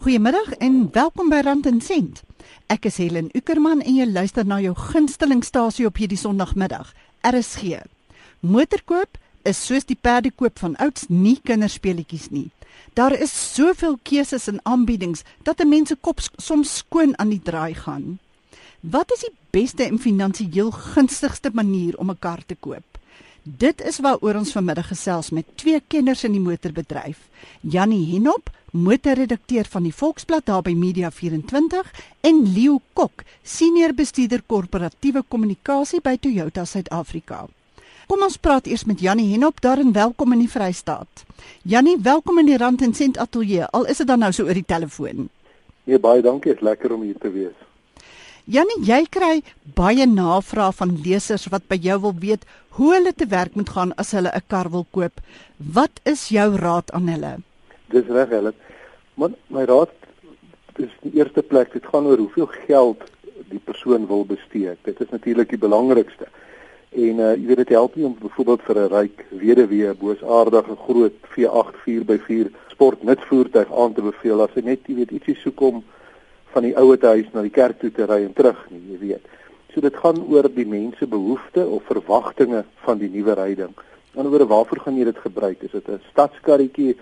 Goeiemiddag en welkom by Rand en Sent. Ek is Helen Ukerman en jy luister na jou gunstelingstasie op hierdie Sondagmiddag. RSG. Motorkoop is soos die perdekoop van ouds nie kinderspeletjies nie. Daar is soveel keuses en aanbiedings dat 'n mens se kop soms skoon aan die draai gaan. Wat is die beste en finansiëel gunstigste manier om 'n kar te koop? Dit is waaroor ons vanmiddag gesels met twee kenners in die motorbedryf. Jannie Henop, motorredakteur van die Volksblad daar by Media 24 en Leo Kok, senior bestuurder korporatiewe kommunikasie by Toyota Suid-Afrika. Kom ons praat eers met Jannie Henop daar en welkom in die Vrystaat. Jannie, welkom in die Rand en Sent ateljee. Al is dit dan nou so oor die telefoon. Nee, baie dankie. Is lekker om hier te wees. Jannie, jy kry baie navrae van lesers wat by jou wil weet hoe hulle te werk moet gaan as hulle 'n kar wil koop. Wat is jou raad aan hulle? Dis reg, Helen. Maar my raad is die eerste plek, dit gaan oor hoeveel geld die persoon wil bestee. Dit is natuurlik die belangrikste. En uh jy weet dit help nie om byvoorbeeld vir 'n ryk weduwee boosaardige groot V8 4x4 sportnutsvoertuig aan te beveel as hy net jy weet ietsie soek om van die ouete huis na die kerk toe te ry en terug nie, jy weet. So dit gaan oor die mense behoeftes of verwagtinge van die nuwe ryding. Anderswoorde, waarvoor gaan jy dit gebruik? Is dit 'n stadskarretjie?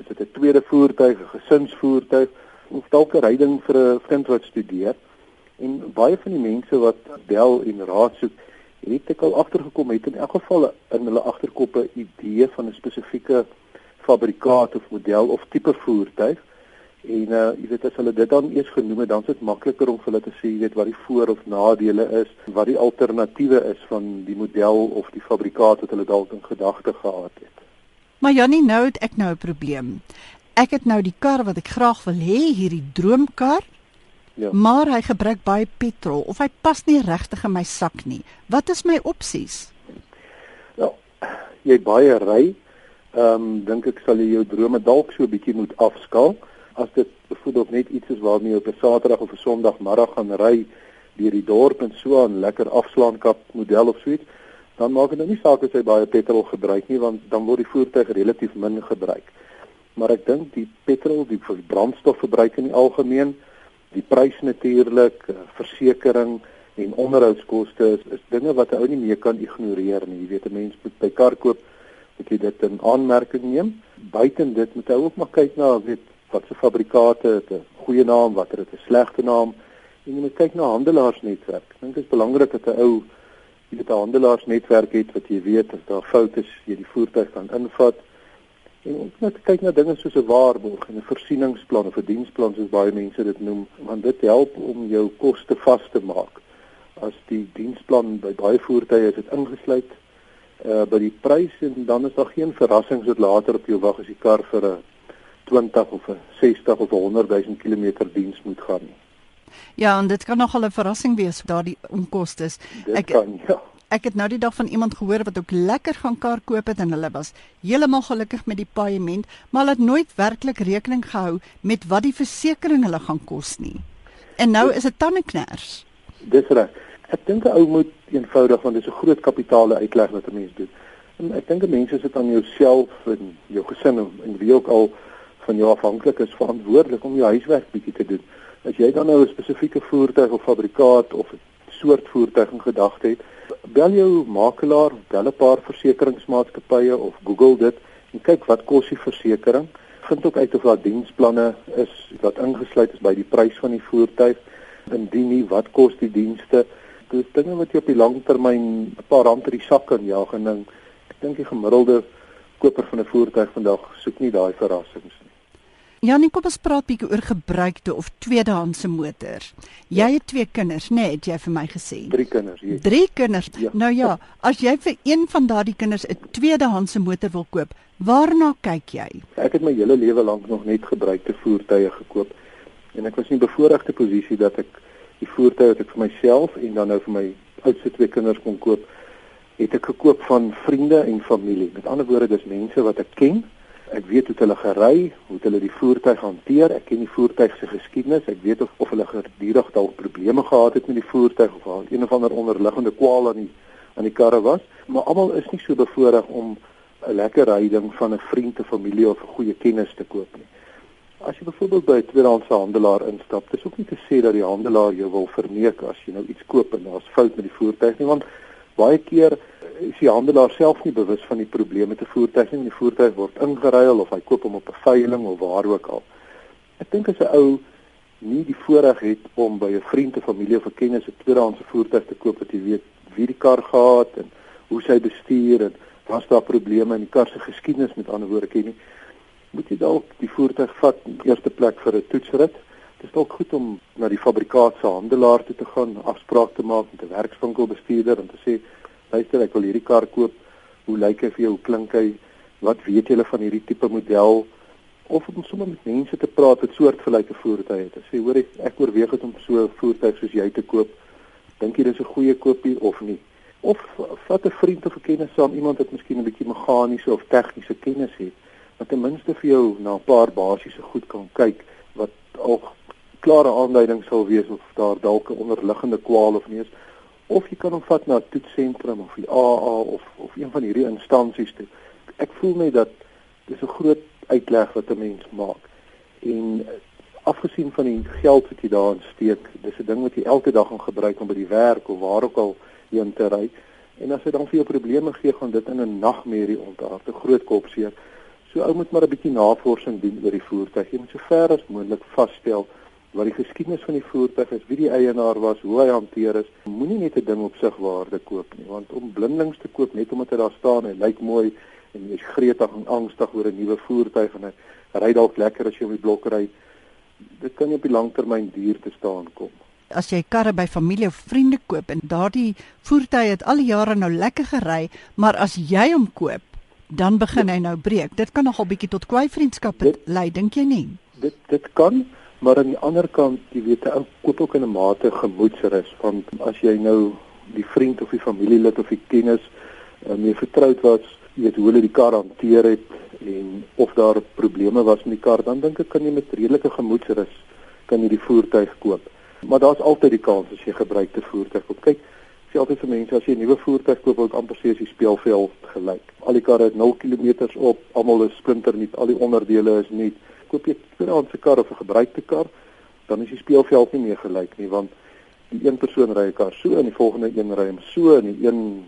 Is dit 'n tweede voertuig, 'n gesinsvoertuig of dalk 'n ryding vir 'n kind wat studeer? En baie van die mense wat bel en raad soek, het ek al agtergekom het in elk geval in hulle agterkoppe idee van 'n spesifieke fabrikaat of model of tipe voertuig En uh jy weet as hulle dit dan eers genoem het, dan is dit makliker om vir hulle te sê jy weet wat die voor of nadele is, wat die alternatiewe is van die model of die fabrikaat wat hulle dalk in gedagte gehad het. Maar Jannie, nou het ek nou 'n probleem. Ek het nou die kar wat ek graag wil hê, hierdie droomkar. Ja. Maar hy gebruik baie petrol of hy pas nie regtig in my sak nie. Wat is my opsies? Nou, jy baie ry. Ehm um, dink ek sal jy jou drome dalk so 'n bietjie moet afskaal as dit byvoorbeeld net iets is waarmee jy op 'n Saterdag of 'n Sondagmiddag gaan ry deur die dorp en so aan lekker afslaankap model of so iets, dan maak dit nou nie saak as jy baie petrol gebruik nie want dan word die voertuig relatief min gebruik. Maar ek dink die petrol, die brandstofverbruik in die algemeen, die prys natuurlik, eh, versekerings en onderhoudskoste is, is dinge wat 'n ou nie meer kan ignoreer nie. Jy weet 'n mens moet by kar koop, moet jy dit in aanmerking neem. Buiten dit moet hy ook maar kyk na weet wat se fabrikate het 'n goeie naam, watter het 'n slegte naam. En jy moet kyk na handelaarsnetwerk. Ek dink dit is belangrik dat 'n ou jy 'n handelaarsnetwerk het wat jy weet as daar foute is, jy die voertuig kan invat. En ons moet kyk na dinge soos 'n waarborg en 'n voorsieningsplan of 'n diensplan soos baie mense dit noem, want dit help om jou koste vas te maak. As die diensplan by baie voertuie is dit ingesluit uh by die prys en dan is daar geen verrassings wat later op jou wag as die kar vir 'n 20 of 'n 60 of 100 000 km diens moet gaan nie. Ja, en dit kan nogal 'n verrassing wees daardie onkoste. Ek kan ja. Ek het nou die dag van iemand gehoor wat ook lekker gaan kar koop het en hulle was heeltemal gelukkig met die paaiement, maar hulle het nooit werklik rekening gehou met wat die versekerings hulle gaan kos nie. En nou is dit tandeknars. Dis reg. Ek dink 'n ou moet eenvoudig want dit is 'n groot kapitale uitleg wat 'n mens doen. En ek dink mense sit aan jouself en jou gesin en wie ook al van jou afhanklik is verantwoordelik om jou huiswerk bietjie te doen. As jy dan nou 'n spesifieke voertuig of fabrikaat of 'n soort voertuig in gedagte het, bel jou makelaar, bel 'n paar versekeringsmaatskappye of Google dit en kyk wat kos die versekerings. Vind ook uit of daar diensplanne is wat ingesluit is by die prys van die voertuig. Indien nie, wat kos die dienste? Dis dinge wat jy op die lang termyn 'n paar rand in die sak kan jaag en dan ek dink die gemiddelde koper van 'n voertuig vandag soek nie daai verrassings nie. Janie, kom ons praat bietjie oor gebruikte of tweedehandse motors. Jy ja. het twee kinders, né, nee, het jy vir my gesê? Drie kinders, ja. Drie kinders. Ja. Nou ja, as jy vir een van daardie kinders 'n tweedehandse motor wil koop, waarna kyk jy? Ek het my hele lewe lank nog net gebruikte voertuie gekoop en ek was in 'n bevoordeelde posisie dat ek die voertuie wat ek vir myself en dan nou vir my oudste twee kinders kon koop, het ek gekoop van vriende en familie. Met ander woorde, dis mense wat ek ken Ek weet hoe hulle gery, hoe hulle die voertuig hanteer. Ek ken die voertuig se geskiedenis. Ek weet of, of hulle gedurig dalk probleme gehad het met die voertuig of al een of ander onderliggende kwaal aan die aan die karre was. Maar almal is nie so bevoorreg om 'n lekker ryding van 'n vriend of familie of 'n goeie kennis te koop nie. As jy byvoorbeeld by 'n tweedehandse handelaar instap, dis ook nie te sê dat die handelaar jou wil verneek as jy nou iets koop en daar's fout met die voertuig nie, want baie keer is die handelaar self nie bewus van die probleme 'n voertuig nie, die voertuig word ingeruil of hy koop hom op 'n veiling of waar ook al. Ek dink as 'n ou nie die voorreg het om by 'n vriend of familie of 'n kennis 'n tweedehandse voertuig te koop wat jy weet wie die kar gehad en hoe sy bestuur en was daar probleme in die kar se geskiedenis met ander woorde ken nie moet jy dalk die voertuig vat in eerste plek vir 'n toetsrit dit is dalk goed om na die fabrikaat se handelaar toe te gaan afspraak te maak met 'n werkswinkelbestuurder en te sê luister ek wil hierdie kar koop hoe lyk hy vir jou klink hy wat weet julle van hierdie tipe model of om sommer met mense te praat wat soortgelyke voertuie het. Sê hoor ek oorweeg dit om so 'n voertuig soos jy te koop. Dink jy dis 'n goeie koopie of nie? Of vat 'n vriend of 'n kennis saam, iemand wat miskien 'n bietjie meganiese of tegniese kennis het, wat ten minste vir jou na 'n paar basiese goed kan kyk wat al klare aanduiding sal wees of daar dalk 'n onderliggende kwaal of nie is. Of jy kan hom vat na 'n toetsentrum of die AA of of een van hierdie instansies toe. Ek voel net dat dis 'n groot uitleg wat 'n mens maak. En afgesien van die geld wat jy daarin steek, dis 'n ding wat jy elke dag gaan gebruik om by die werk of waar ook al heen te ry. En as dit dan vir jou probleme gee, gaan dit in 'n nagmerrie ontaard, 'n groot kopseer. So ou moet maar 'n bietjie navorsing doen oor die voertuig. Jy moet so ver as moontlik vasstel wat die geskiedenis van die voertuig is, wie die eienaar was, hoe hy hanteer is. Moenie net 'n ding op sig waarde koop nie, want om blindelings te koop net omdat dit daar staan en lyk mooi en jy's gretig en angstig oor 'n nuwe voertuig en hy ry dalk lekker as jy op die blok ry. Dit kan op die langtermyn duur te staan kom. As jy karre by familie of vriende koop en daardie voertuig het al die jare nou lekker gery, maar as jy hom koop, dan begin hy nou breek. Dit kan nogal bietjie tot kwaai vriendskappe lei, dink jy nie? Dit dit kan, maar aan die ander kant, jy weet, ou koop ook in 'n mate gemoedsrus, want as jy nou die vriend of die familielid of die kennis uh, mee vertroud was jy weet hoe hulle die kar hanteer het en of daar probleme was met die kar, dan dink ek kan jy met redelike gemoedsrus kan jy die voertuig koop. Maar daar's altyd die kans as jy gebruikte voertuig koop. Kyk, sê altyd vir mense as jy 'n nuwe voertuig koop, wil ek amper sê as die speelveld gelyk. Al die karre het 0 km op, almal is splinternuut, al die onderdele is nuut. Koop jy 'n tweedehandse kar of 'n gebruikte kar, dan is die speelveld nie meer gelyk nie want die een persoon ry 'n kar so en die volgende een ry hom so en die een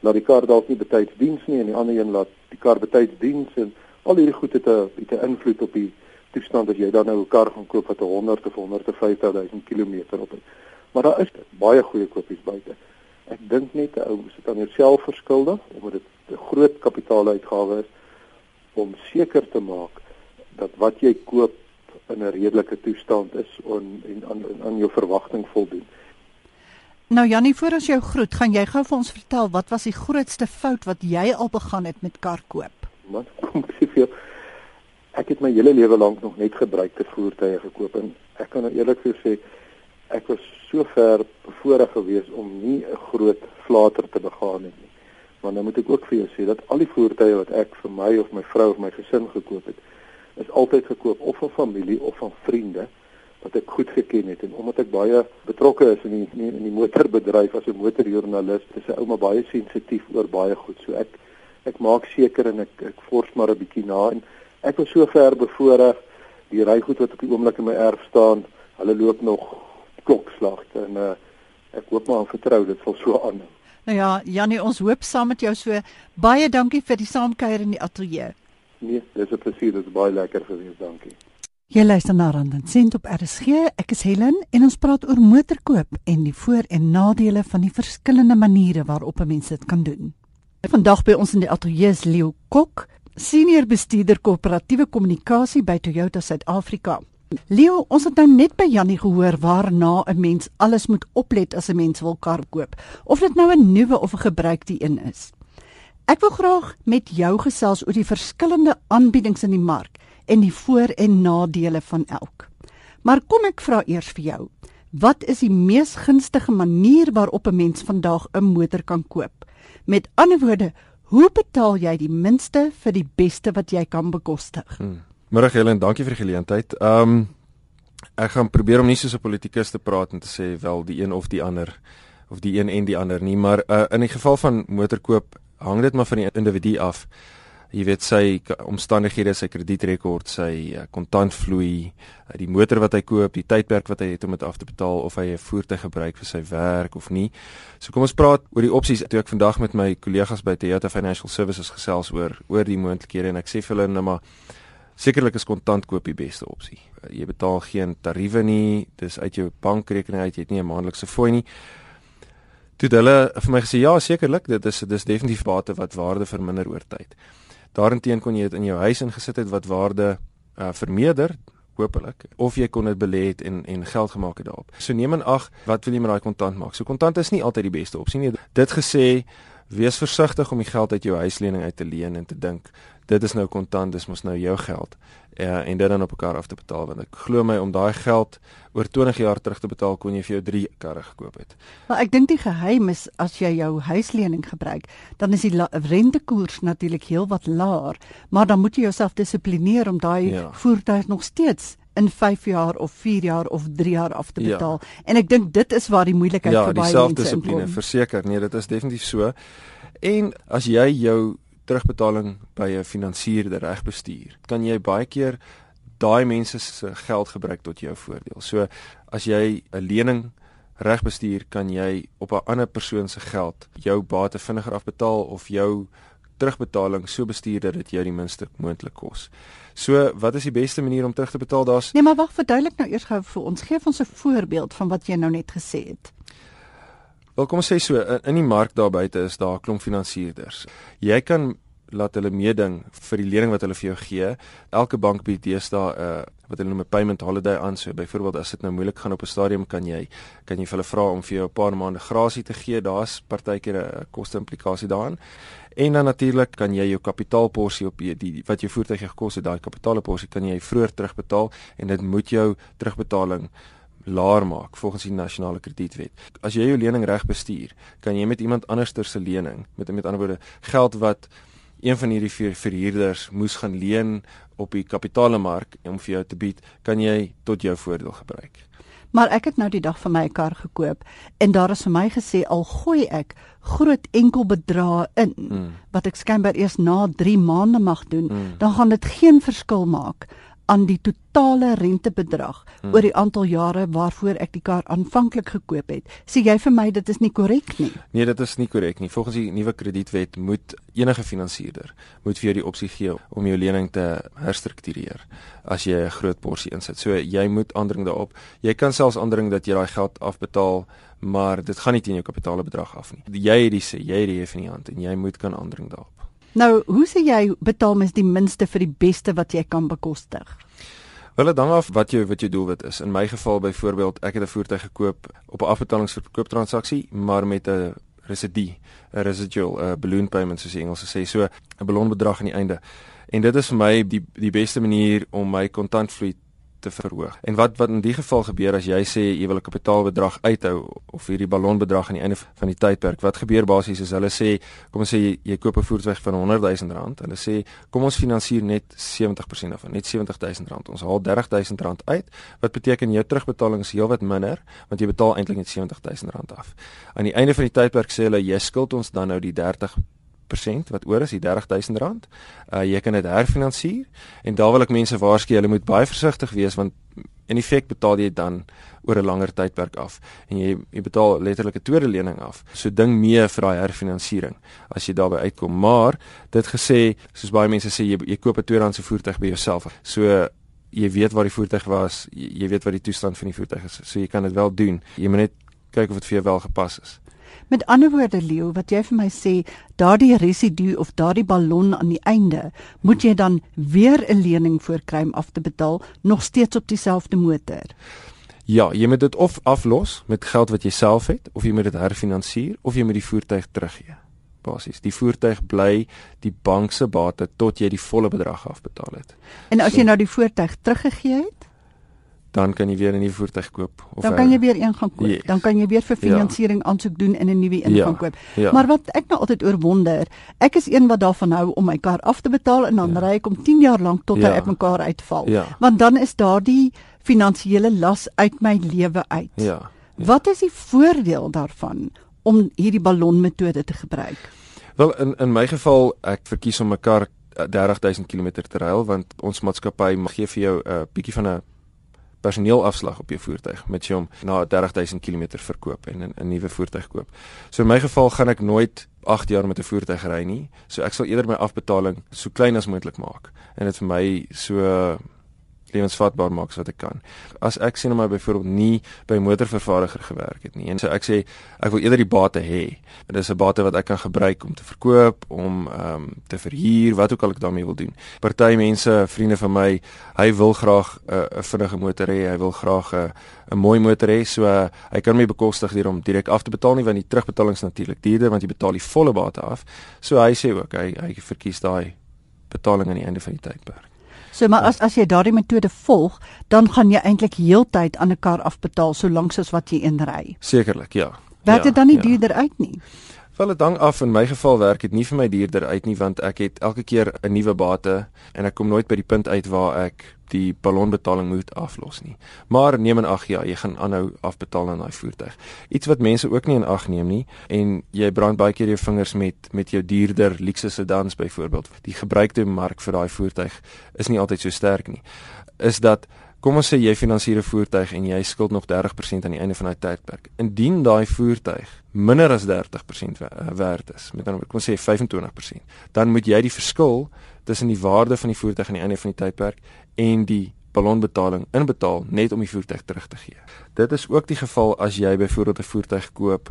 laat die kar dalk nie betyds diens nie en die ander een laat die kar betyds diens en al hierdie goed het 'n het 'n invloed op die toestand as jy dan nou 'n kar gaan koop wat 100 of 150 000 km op het. Maar daar is baie goeie kopies buite. Ek dink net 'n ou moet dit aan jouself verskuldig omdat dit 'n groot kapitaaluitgawe is om seker te maak dat wat jy koop in 'n redelike toestand is en aan aan jou verwagting voldoen. Nou Jannie, voor ons jou groet, gaan jy gou vir ons vertel wat was die grootste fout wat jy al begaan het met kar koop? Man, kom ek sê vir jou, ek het my hele lewe lank nog net gebruikte voertuie gekoop en ek kan nou eerlik vir sê ek was so ver bevoorreg geweest om nie 'n groot flater te begaan het nie. Maar nou moet ek ook vir jou sê dat al die voertuie wat ek vir my of my vrou of my gesin gekoop het, is altyd gekoop of van familie of van vriende wat ek goed geken het en omdat ek baie betrokke is in die in die motorbedryf as 'n motorjoernalis, is ek ouma baie sensitief oor baie goed. So ek ek maak seker en ek ek fors maar 'n bietjie na en ek was so ver bevoorreg die rygoed wat op die oomblik in my erf staan, hulle loop nog klokslag en uh, ek hoop maar en vertrou dit sal so aanhou. Nou ja, Janie, ons hoop saam met jou so baie dankie vir die saamkuier in die ateljee. Nee, dis 'n plesier, dit is baie lekker gewees, dankie. Jy luister na Rand en Sent op RSG. Ek is Helen en ons praat oor motorkoop en die voor- en nadele van die verskillende maniere waarop 'n mens dit kan doen. Vandag by ons in die ateljee is Leo Kok, senior bestuurder korporatiewe kommunikasie by Toyota Suid-Afrika. Leo, ons het nou net by Jannie gehoor waarna 'n mens alles moet oplet as 'n mens wil kar koop, of dit nou 'n nuwe of 'n gebruikte een is. Ek wil graag met jou gesels oor die verskillende aanbiedings in die mark en die voor- en nadele van elk. Maar kom ek vra eers vir jou, wat is die mees gunstige manier waarop 'n mens vandag 'n motor kan koop? Met ander woorde, hoe betaal jy die minste vir die beste wat jy kan bekostig? Hmm. Môre Helen, dankie vir die geleentheid. Ehm um, ek gaan probeer om nie soos 'n politikus te praat en te sê wel die een of die ander of die een en die ander nie, maar uh, in die geval van motorkoop hang dit maar van die individu af. jy weet sy omstandighede, sy kredietrekord, sy uh, kontantvloei, uh, die motor wat hy koop, die tydperk wat hy het om dit af te betaal of hy 'n voertuig gebruik vir sy werk of nie. So kom ons praat oor die opsies. Toe ek vandag met my kollegas by Toyota Financial Services gesels oor oor die moontlikhede en ek sê vir hulle nou maar sekerlik is kontant koop die beste opsie. Uh, jy betaal geen tariewe nie, dis uit jou bankrekening uit, jy het nie 'n maandelikse fooi nie. Toe hulle vir my gesê ja, sekerlik, dit is dis definitief bate wat waarde verminder oor tyd. Daarenteen kon jy dit in jou huis ingesit het wat waarde uh, vermeerder hopelik of jy kon dit belê het en en geld gemaak het daarop. So neem in ag wat wil jy met daai kontant maak? So kontant is nie altyd die beste opsie nie. Dit gesê, wees versigtig om die geld uit jou huislening uit te leen en te dink dit is nou kontant, dis mos nou jou geld. Ja, en dit dan op mekaar af te betaal want ek glo my om daai geld oor 20 jaar terug te betaal kon jy vir jou 3 karre gekoop het. Maar ek dink die geheim is as jy jou huislening gebruik, dan is die rentekoers natuurlik heelwat laer, maar dan moet jy jouself dissiplineer om daai ja. voertuig nog steeds in 5 jaar of 4 jaar of 3 jaar af te ja. betaal. Ja. En ek dink dit is waar die moeilikheid ja, vir baie mense is. Ja, die selfdissipline, verseker. Nee, dit is definitief so. En as jy jou terugbetaling by 'n finansierder reg bestuur, kan jy baie keer daai mense se geld gebruik tot jou voordeel. So as jy 'n lening reg bestuur, kan jy op 'n ander persoon se geld jou bate vinniger afbetaal of jou terugbetaling so bestuur dat dit jou die minste moontlik kos. So, wat is die beste manier om terug te betaal? Daar's Nee, maar wag, verduidelik nou eers gou vir ons. Geef ons 'n voorbeeld van wat jy nou net gesê het. Wel kom ons sê so in, die mark daar buite is daar 'n klomp finansierders. Jy kan laat hulle meeding vir die lening wat hulle vir jou gee. Elke bank bied deesdae 'n uh, wat hulle noem 'n payment holiday aan. So byvoorbeeld as dit nou moeilik gaan op 'n stadium kan jy kan jy vir hulle vra om vir jou 'n paar maande grasie te gee. Daar's partykeer 'n koste implikasie daarin. En dan natuurlik kan jy jou kapitaalporsie op die, die wat jou voertuig gekos het, daai kapitaalporsie kan jy vroeër terugbetaal en dit moet jou terugbetaling laer maak volgens die nasionale kredietwet. As jy jou lening reg bestuur, kan jy met iemand anders se lening, met met ander woorde, geld wat een van hierdie vier verhuurders moes gaan leen op die kapitaalemark om vir jou te bied, kan jy tot jou voordeel gebruik. Maar ek het nou die dag vir my 'n kar gekoop en daar is vir my gesê al gooi ek groot enkel bedrae in mm. wat ek skynbaar eers na 3 maande mag doen, mm. dan gaan dit geen verskil maak aan die totale rentebedrag hmm. oor die aantal jare waarvoor ek die kar aanvanklik gekoop het. Sê jy vir my dit is nie korrek nie? Nee, dit is nie korrek nie. Volgens die nuwe kredietwet moet enige finansierder moet vir jou die opsie gee om jou lening te herstruktureer as jy 'n groot porsie insit. So jy moet aandring daarop. Jy kan selfs aandring dat jy daai geld afbetaal maar dit gaan nie teen jou kapitaalbedrag af nie. Jy het die sê, jy het die hef in die hand en jy moet kan aandring daarop. Nou, hoe sê jy betaal mens die minste vir die beste wat jy kan bekostig? Wel, dit hang af wat jou wat jou doelwit is. In my geval byvoorbeeld, ek het 'n voertuig gekoop op 'n afbetalingsverkoop transaksie, maar met 'n residue, 'n residual, 'n balloon payment soos die Engelse sê, so 'n ballonbedrag aan die einde. En dit is vir my die die beste manier om my kontantvloei te verhoog. En wat wat in die geval gebeur as jy sê jy wil 'n kapitaalbedrag uithou of hierdie ballonbedrag aan die einde van die tydperk? Wat gebeur basies is hulle sê kom ons sê jy, jy koop 'n voertuig van 100 000 rand. Hulle sê kom ons finansier net 70% af, net 70 000 rand. Ons haal 30 000 rand uit. Wat beteken jou terugbetaling is heelwat minder want jy betaal eintlik net 70 000 rand af. Aan die einde van die tydperk sê hulle jy skuld ons dan nou die 30 30% wat oor is, die R30000. Uh jy kan dit herfinansier en daar wil ek mense waarsku, hulle moet baie versigtig wees want in effek betaal jy dan oor 'n langer tydperk af en jy jy betaal letterlik 'n tweede lening af. So ding mee vir daai herfinansiering as jy daarby uitkom. Maar dit gesê, soos baie mense sê jy jy koop 'n tweedehandse voertuig by jouself. So jy weet waar die voertuig was, jy weet wat die toestand van die voertuig is. So jy kan dit wel doen. Jy moet net kyk of dit vir jou wel gepas is. Met ander woorde Leo, wat jy vir my sê, daardie residu of daardie ballon aan die einde, moet jy dan weer 'n lening voorkry om af te betaal, nog steeds op dieselfde motor. Ja, jy moet dit of aflos met geld wat jy self het, of jy moet dit herfinansier of jy moet die voertuig teruggee. Basies, die voertuig bly die bank se bate tot jy die volle bedrag afbetaal het. En as so, jy nou die voertuig teruggegee het, dan kan jy weer 'n nuwe voertuig koop of dan kan jy weer een gaan koop. Yes. Dan kan jy weer vir ja. finansiering aansoek doen en 'n nuwe een ja. gaan koop. Ja. Maar wat ek nou altyd oorwonder, ek is een wat daarvan hou om my kar af te betaal en dan ja. ry ek om 10 jaar lank tot ja. hy uit mekaar uitval. Ja. Want dan is daardie finansiële las uit my lewe uit. Ja. ja. Wat is die voordeel daarvan om hierdie ballonmetode te gebruik? Wel in in my geval ek verkies om 'n kar 30000 km te ry want ons maatskappy mag gee vir jou 'n uh, bietjie van 'n personeelafslag op jou voertuig met jy hom na 30000 km verkoop en 'n nuwe voertuig koop. So in my geval gaan ek nooit 8 jaar met 'n voertuig ry nie. So ek sal eerder my afbetaling so klein as moontlik maak en dit vir my so lewensvatbaar maak so wat ek kan. As ek sien maar byvoorbeeld nie by motorvervaardiger gewerk het nie en so ek sê ek wil eerder die bate hê. Dit is 'n bate wat ek kan gebruik om te verkoop, om ehm um, te verhuur, wat ook al ek daarmee wil doen. Party mense, vriende van my, hy wil graag 'n uh, vinnige motor hê, hy wil graag 'n uh, 'n mooi motor hê, so uh, hy kan my bekostig deur hom direk af te betaal nie want die terugbetalings natuurlik duurder want jy betaal die volle bate af. So hy sê ook hy hy verkies daai betaling aan die einde van die tydperk. So maar as as jy daardie metode volg, dan gaan jy eintlik heeltyd aan 'n kar afbetaal solank soos wat jy inry. Sekerlik, ja. Werk dit ja, dan nie ja. duurder uit nie? Wel dit hang af in my geval werk dit nie vir my duurder uit nie want ek het elke keer 'n nuwe bate en ek kom nooit by die punt uit waar ek die ballonbetaling moet aflos nie. Maar neem in ag ja, jy gaan aanhou afbetaal aan daai voertuig. Iets wat mense ook nie in ag neem nie en jy brand baie keer jou vingers met met jou duurder luukse sedans byvoorbeeld. Die gebruikte mark vir daai voertuig is nie altyd so sterk nie. Is dat Kom ons sê jy finansier 'n voertuig en jy skuld nog 30% aan die einde van daai tydperk. Indien daai voertuig minder as 30% eh, werd is, met ander woorde, kom ons sê 25%, dan moet jy die verskil tussen die waarde van die voertuig aan die einde van die tydperk en die ballonbetaling inbetaal net om die voertuig terug te gee. Dit is ook die geval as jy byvoorbeeld 'n voertuig koop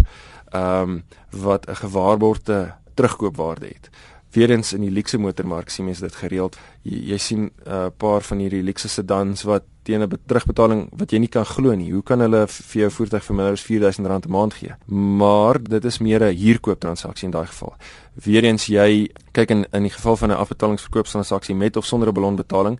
ehm um, wat 'n gewaarborgde terugkoopwaarde het weerens in die luxe motormark sien mense dit gereeld. Jy, jy sien 'n uh, paar van hierdie luxe sedans wat teen 'n terugbetaling wat jy nie kan glo nie. Hoe kan hulle vir jou voertuig vir minder as R4000 'n maand gee? Maar dit is meer 'n huurkoop transaksie in daai geval. Weerens jy kyk in in die geval van 'n afbetalingsverkoopstransaksie met of sonder 'n ballonbetaling,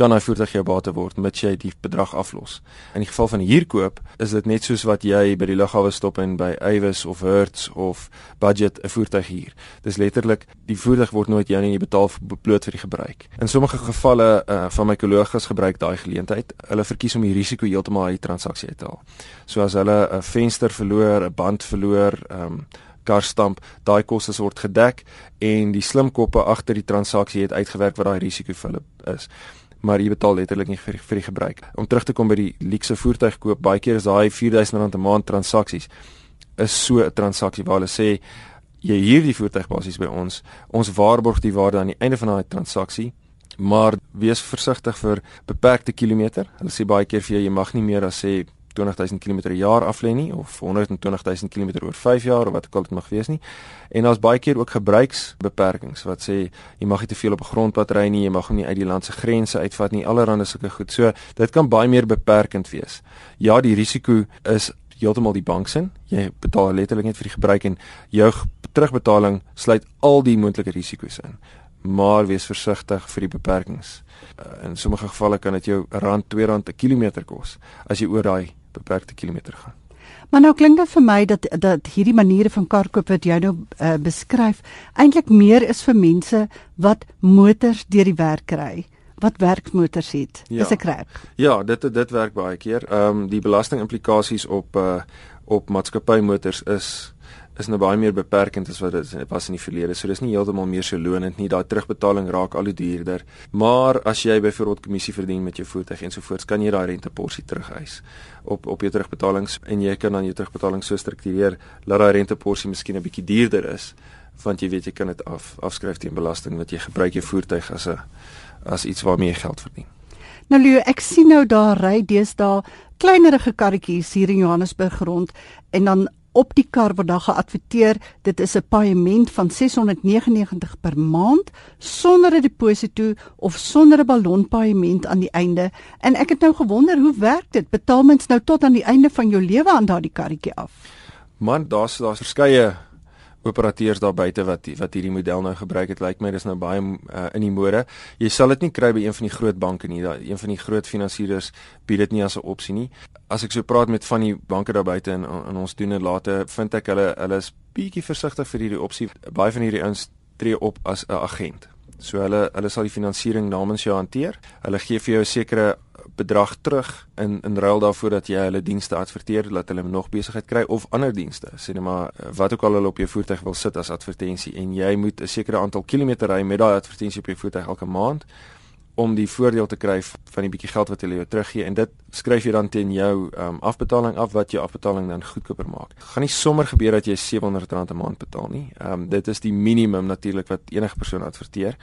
kan hy voertuig jou bate word met jy die bedrag aflos. In die geval van 'n huurkoop is dit net soos wat jy by die lughawe stop en by Avis of Hertz of Budget 'n voertuig huur. Dis letterlik die voertuig word nooit jou nie, jy betaal bloot vir die gebruik. In sommige gevalle uh, van my kollegas gebruik daai geleentheid. Hulle verkies om die risiko heeltemal uit die transaksie uit te haal. So as hulle 'n venster verloor, 'n band verloor, ehm um, karstamp, daai kostes word gedek en die slim koppe agter die transaksie het uitgewerk wat daai risiko vir hulle is maar jy betaal letterlik nie vir, vir die gebruik. Om terug te kom by die luxe voertuig koop, baie keer is daai R4000 'n maand transaksies is so 'n transaksie waar hulle sê jy huur die voertuig basies by ons, ons waarborg die waarde aan die einde van daai transaksie, maar wees versigtig vir beperkte kilometer. Hulle sê baie keer vir jou jy mag nie meer as sê 20000 km per jaar af lê nie of 120000 km oor 5 jaar of wat ook al dit mag wees nie. En daar's baie keer ook gebruiksbeperkings wat sê jy mag nie te veel op 'n grondpad ry nie, jy mag hom nie uit die land se grense uitvat nie, allerhande sulke goed. So dit kan baie meer beperkend wees. Ja, die risiko is heeltemal die bank se. Jy betaal letterlik net vir die gebruik en jou terugbetaling sluit al die moontlike risiko's in maar wees versigtig vir die beperkings. Uh, in sommige gevalle kan dit jou rand 2 rand 'n kilometer kos as jy oor daai beperkte kilometer gaan. Maar nou klink dit vir my dat dat hierdie maniere van karkoop wat jy nou uh, beskryf eintlik meer is vir mense wat motors deur die werk kry wat werkmotors het. Ja. Is ek reg? Ja, dit dit werk baie keer. Ehm um, die belastingimplikasies op uh op maatskappymotors is is nou baie meer beperkend as wat dit was in die verlede. So dis nie heeltemal meer so lonend nie. Daai terugbetaling raak al hoe duurder. Maar as jy byvoorbeeld kommissie verdien met jou voertuig en so voort, kan jy daai renteporsie terugeis op op jou terugbetalings en jy kan dan jou terugbetaling so struktureer dat daai renteporsie miskien 'n bietjie duurder is want jy weet jy kan dit af afskryf teen belasting wat jy gebruik jou voertuig as 'n as iets waarmee jy geld verdien. Nou Leo, ek sien nou daar ry deesdae kleinerige karretjies hier in Johannesburg rond en dan op die kar word daar geadverteer dit is 'n paaiement van 699 per maand sonder 'n deposito of sonder 'n ballonpaaiement aan die einde. En ek het nou gewonder hoe werk dit? Betaal mens nou tot aan die einde van jou lewe aan daardie karretjie af? Man daar's daar's verskeie operateurs daar buite wat wat hierdie model nou gebruik het lyk my dis nou baie uh, in die mode. Jy sal dit nie kry by een van die groot banke nie. Daai een van die groot finansierders bied dit nie as 'n opsie nie. As ek so praat met van die banke daar buite en, en ons doen dit later, vind ek hulle hulle is bietjie versigtig vir hierdie opsie. Baie van hierdie ouens tree op as 'n agent So hulle hulle sal die finansiering namens jou hanteer. Hulle gee vir jou 'n sekere bedrag terug in in ruil daarvoor dat jy hulle dienste adverteer dat hulle nog besigheid kry of ander dienste. Sê net maar wat ook al hulle op jou voertuig wil sit as advertensie en jy moet 'n sekere aantal kilometer ry met daai advertensie op jou voertuig elke maand om die voordeel te kry van die bietjie geld wat hulle jou teruggee en dit skryf jy dan teen jou um, afbetaling af wat jou afbetaling dan goedkoper maak. Gaan nie sommer gebeur dat jy R700 'n maand betaal nie. Ehm um, dit is die minimum natuurlik wat enige persoon adverteer.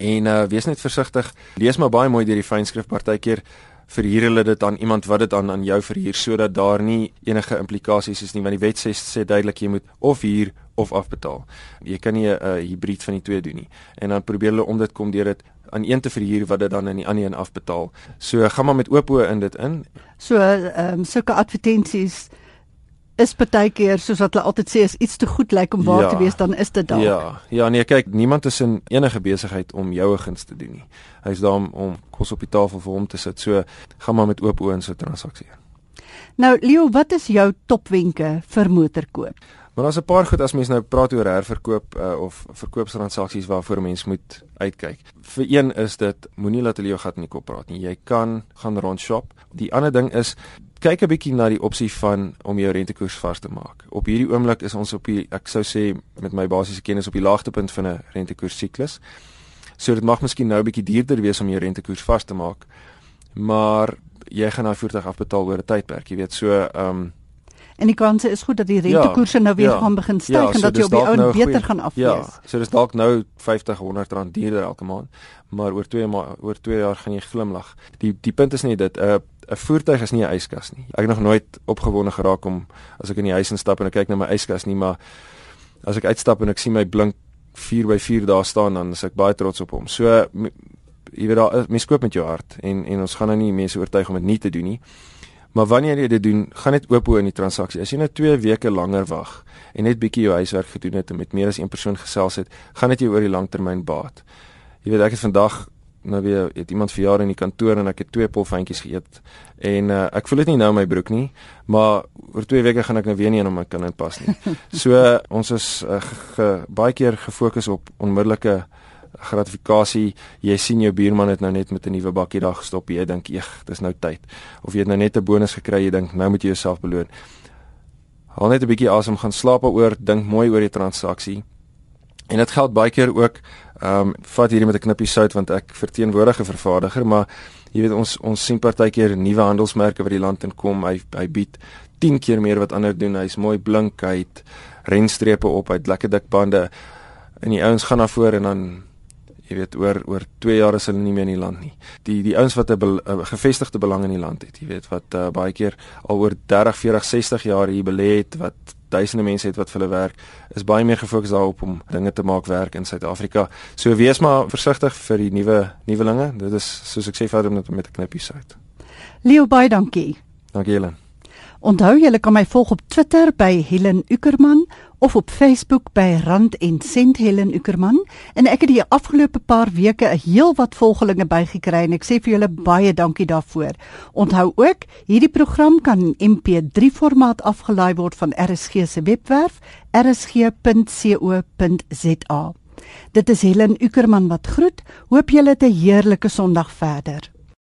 En uh wees net versigtig. Lees maar baie mooi deur die fynskrif partykeer verhuur hulle dit aan iemand wat dit aan aan jou verhuur sodat daar nie enige implikasies is nie want die wet sê sê duidelik jy moet of huur of afbetaal. Jy kan nie 'n uh, hybrid van die twee doen nie. En dan probeer hulle om dit kom deur dit aan een te verhuur wat dit dan aan die ander een afbetaal. So gaan maar met oop oë in dit in. So ehm um, sulke advertensies is baie keer soos wat hulle altyd sê as iets te goed lyk om waar ja, te wees dan is dit daar. Ja. Ja, nee, kyk, niemand is in enige besigheid om jou 'n guns te doen nie. Hy's daar om, om kos op die tafel vir hom te sit. So gaan maar met oop oë in so 'n transaksie. Nou Leo, wat is jou topwenke vir motorkoop? Maar daar's 'n paar goed as mens nou praat oor herverkoop uh, of verkoopstransaksies waarvoor mens moet uitkyk. Vir een is dit moenie laat hulle jou gat in die kop praat nie. Jy kan gaan rond shop. Die ander ding is kyk 'n bietjie na die opsie van om jou rentekoers vas te maak. Op hierdie oomblik is ons op die ek sou sê met my basiese kennis op die laagtepunt van 'n rentekoers siklus. So dit mag miskien nou 'n bietjie duurder wees om jou rentekoers vas te maak. Maar jy gaan daai voertuig afbetaal oor 'n tydperk, jy weet. So ehm um, en die kanse is goed dat die rentekoerse ja, nou weer ja, gaan begin styg ja, so en dat jy op die ou nou beter goeie, gaan aflees. Ja, so dis dalk nou 50 100 rand duurder elke maand, maar oor 2 ma oor 2 jaar gaan jy glimlag. Die die punt is nie dit 'n uh, 'n voertuig is nie 'n yskas nie. Ek het nog nooit opgewonde geraak om as ek in die huis instap en ek kyk na my yskas nie, maar as ek uitstap en ek sien my blink 4 by 4 daar staan dan is ek baie trots op hom. So jy weet daar mens koop met jou hart en en ons gaan nou nie mense oortuig om dit nie te doen nie. Maar wanneer jy dit doen, gaan net oop hoe in die transaksie. As jy net 2 weke langer wag en net bietjie jou huiswerk gedoen het en met meer as een persoon gesels het, gaan dit jou oor die langtermyn baat. Jy weet ek het vandag nou weer het iemand verjaar in die kantoor en ek het twee polfantjies geëet en uh, ek voel dit nie nou in my broek nie maar oor 2 weke gaan ek nou weer nie in om my kan inpas nie. So uh, ons is uh, ge, baie keer gefokus op onmiddellike gratifikasie. Jy sien jou buurman het nou net met 'n nuwe bakkie daar gestop. Jy dink, "Eeg, dis nou tyd." Of jy het nou net 'n bonus gekry, jy dink, "Nou moet jy jouself beloon." Haal net 'n bietjie asem, gaan slaap oor, dink mooi oor die transaksie. En dit geld baie keer ook ehm um, vat hierdie met 'n knippie sout want ek verteenwoordig 'n vervaardiger, maar jy weet ons ons sien partykeer nuwe handelsmerke wat die land inkom. Hy hy bied 10 keer meer wat ander doen. Hy's mooi blink, hy't renstrepe op, hy't lekker dik bande. En die ouens gaan na voor en dan jy weet oor oor 2 jaar is hulle nie meer in die land nie. Die die ouens wat 'n be, gevestigde belang in die land het, jy weet wat uh, baie keer al oor 30, 40, 60 jaar hier belê het wat duisende mense het wat vir hulle werk, is baie meer gefokus daarop om dinge te maak werk in Suid-Afrika. So wees maar versigtig vir die nuwe nuwelinge. Dit is soos ek sê vir met met 'n knippie sout. Leo baie dankie. Dankie Helen. Onthou julle kan my volg op Twitter by Helen Ukerman of op Facebook by Rand en Sent Helen Ukerman en ek het die afgelope paar weke 'n heel wat volgelinge bygekry en ek sê vir julle baie dankie daarvoor. Onthou ook, hierdie program kan in MP3 formaat afgelaai word van RSG se webwerf rsg.co.za. Dit is Helen Ukerman wat groet. Hoop julle het 'n heerlike Sondag verder.